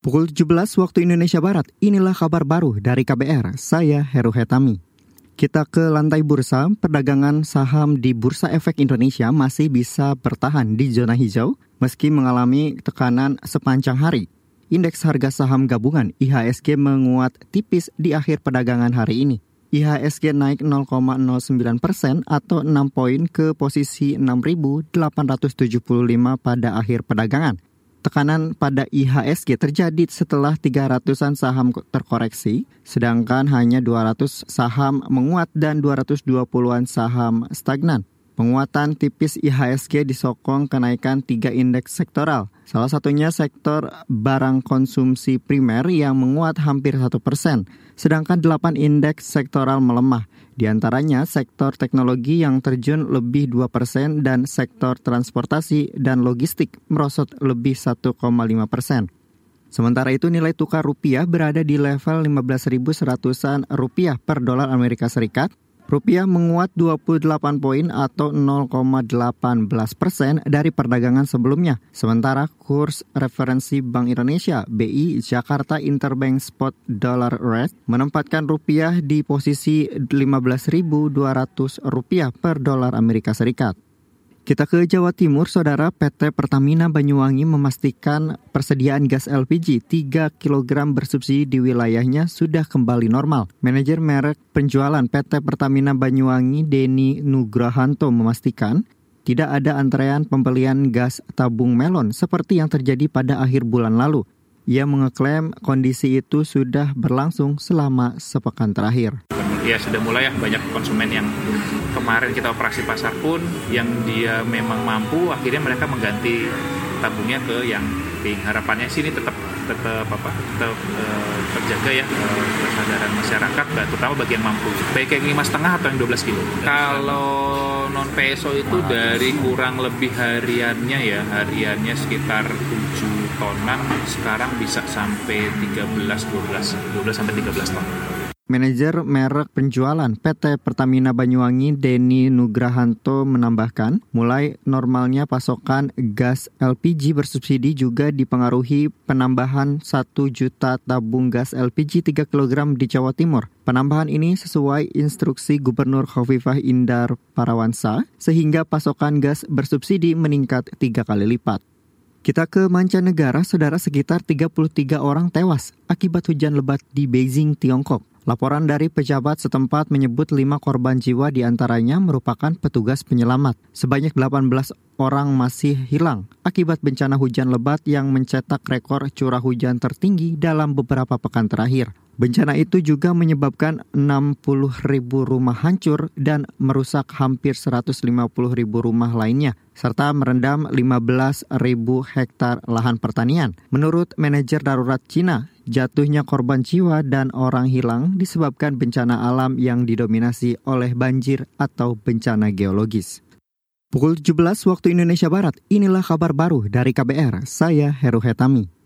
Pukul 17 waktu Indonesia Barat, inilah kabar baru dari KBR, saya Heru Hetami. Kita ke lantai bursa, perdagangan saham di Bursa Efek Indonesia masih bisa bertahan di zona hijau meski mengalami tekanan sepanjang hari. Indeks harga saham gabungan IHSG menguat tipis di akhir perdagangan hari ini. IHSG naik 0,09 persen atau 6 poin ke posisi 6.875 pada akhir perdagangan. Tekanan pada IHSG terjadi setelah 300-an saham terkoreksi, sedangkan hanya 200 saham menguat dan 220-an saham stagnan. Penguatan tipis IHSG disokong kenaikan tiga indeks sektoral. Salah satunya sektor barang konsumsi primer yang menguat hampir satu persen, sedangkan delapan indeks sektoral melemah. Di antaranya sektor teknologi yang terjun lebih 2 persen dan sektor transportasi dan logistik merosot lebih 1,5 persen. Sementara itu nilai tukar rupiah berada di level 15.100-an rupiah per dolar Amerika Serikat Rupiah menguat 28 poin atau 0,18 persen dari perdagangan sebelumnya. Sementara kurs referensi Bank Indonesia BI Jakarta Interbank Spot Dollar Rate menempatkan rupiah di posisi 15.200 rupiah per dolar Amerika Serikat. Kita ke Jawa Timur, Saudara PT Pertamina Banyuwangi memastikan persediaan gas LPG 3 kg bersubsidi di wilayahnya sudah kembali normal. Manajer merek penjualan PT Pertamina Banyuwangi Denny Nugrahanto memastikan tidak ada antrean pembelian gas tabung melon seperti yang terjadi pada akhir bulan lalu. Ia mengeklaim kondisi itu sudah berlangsung selama sepekan terakhir. Ya sudah mulai ya. Banyak konsumen yang kemarin kita operasi pasar pun yang dia memang mampu akhirnya mereka mengganti tabungnya ke yang pink harapannya sini tetap tetap apa tetap uh, terjaga ya uh, kesadaran masyarakat terutama bagian mampu. Baik yang lima setengah atau yang 12 kilo. Kalau non peso itu dari kurang lebih hariannya ya hariannya sekitar 7 tonan sekarang bisa sampai 13 12 12 sampai 13 ton Manajer merek penjualan PT Pertamina Banyuwangi Denny Nugrahanto menambahkan, mulai normalnya pasokan gas LPG bersubsidi juga dipengaruhi penambahan 1 juta tabung gas LPG 3 kg di Jawa Timur. Penambahan ini sesuai instruksi Gubernur Khofifah Indar Parawansa, sehingga pasokan gas bersubsidi meningkat tiga kali lipat. Kita ke mancanegara, saudara sekitar 33 orang tewas akibat hujan lebat di Beijing, Tiongkok. Laporan dari pejabat setempat menyebut lima korban jiwa di antaranya merupakan petugas penyelamat. Sebanyak 18 orang masih hilang akibat bencana hujan lebat yang mencetak rekor curah hujan tertinggi dalam beberapa pekan terakhir. Bencana itu juga menyebabkan 60 ribu rumah hancur dan merusak hampir 150 ribu rumah lainnya, serta merendam 15 ribu hektar lahan pertanian. Menurut manajer darurat Cina, jatuhnya korban jiwa dan orang hilang disebabkan bencana alam yang didominasi oleh banjir atau bencana geologis. Pukul 17 waktu Indonesia Barat, inilah kabar baru dari KBR, saya Heru Hetami.